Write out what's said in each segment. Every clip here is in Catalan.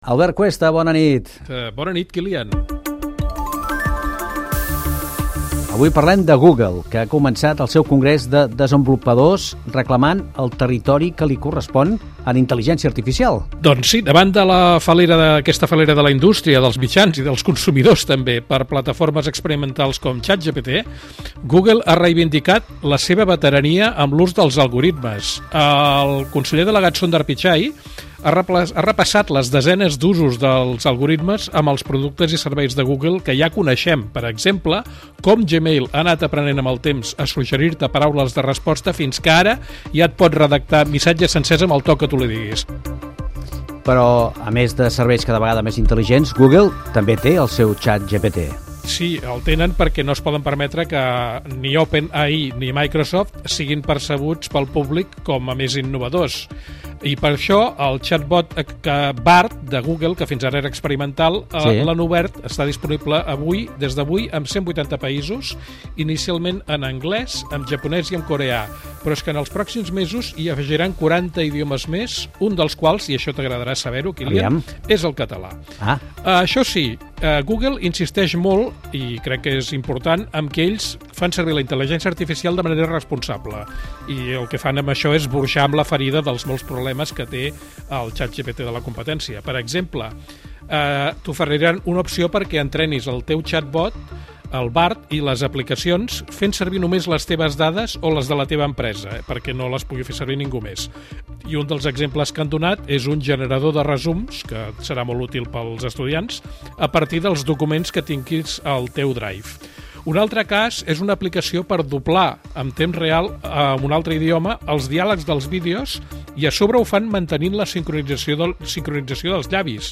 Albert Cuesta, bona nit. Uh, bona nit, Kilian. Avui parlem de Google, que ha començat el seu congrés de desenvolupadors reclamant el territori que li correspon a l'intel·ligència artificial. Doncs sí, davant de la falera d'aquesta falera de la indústria, dels mitjans i dels consumidors també, per plataformes experimentals com ChatGPT, Google ha reivindicat la seva veterania amb l'ús dels algoritmes. El conseller delegat Sundar Pichai ha, ha repassat les desenes d'usos dels algoritmes amb els productes i serveis de Google que ja coneixem. Per exemple, com Gmail ha anat aprenent amb el temps a suggerir-te paraules de resposta fins que ara ja et pot redactar missatges sencers amb el to que tu li diguis. Però, a més de serveis cada vegada més intel·ligents, Google també té el seu xat GPT. Sí, el tenen perquè no es poden permetre que ni OpenAI ni Microsoft siguin percebuts pel públic com a més innovadors. I per això el chatbot que BART de Google, que fins ara era experimental, eh, sí. l'han obert, està disponible avui, des d'avui, en 180 països, inicialment en anglès, en japonès i en coreà. Però és que en els pròxims mesos hi afegiran 40 idiomes més, un dels quals, i això t'agradarà saber-ho, Kilian, Aviam. és el català. Ah. Uh, això sí, uh, Google insisteix molt, i crec que és important, amb que ells fan servir la intel·ligència artificial de manera responsable. I el que fan amb això és burxar amb la ferida dels molts problemes que té el xat GPT de la competència. Per exemple, eh, t'oferiran una opció perquè entrenis el teu chatbot el BART i les aplicacions fent servir només les teves dades o les de la teva empresa, eh, perquè no les pugui fer servir ningú més. I un dels exemples que han donat és un generador de resums, que serà molt útil pels estudiants, a partir dels documents que tinguis al teu Drive. Un altre cas és una aplicació per doblar en temps real en un altre idioma els diàlegs dels vídeos i a sobre ho fan mantenint la sincronització, del, sincronització dels llavis.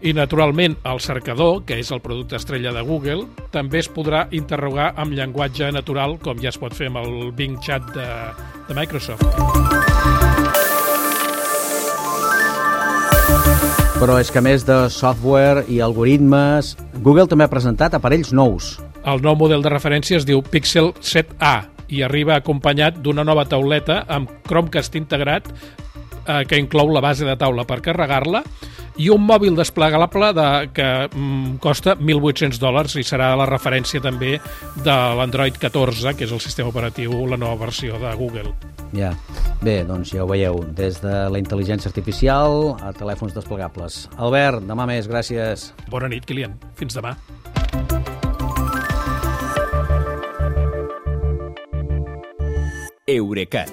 I, naturalment, el cercador, que és el producte estrella de Google, també es podrà interrogar amb llenguatge natural, com ja es pot fer amb el Bing Chat de, de Microsoft. Però és que a més de software i algoritmes, Google també ha presentat aparells nous. El nou model de referència es diu Pixel 7a i arriba acompanyat d'una nova tauleta amb Chromecast integrat eh, que inclou la base de taula per carregar-la i un mòbil desplegable de, que mm, costa 1.800 dòlars i serà la referència també de l'Android 14, que és el sistema operatiu, la nova versió de Google. Ja, bé, doncs ja ho veieu, des de la intel·ligència artificial a telèfons desplegables. Albert, demà més, gràcies. Bona nit, Kilian. Fins demà. Eurecat,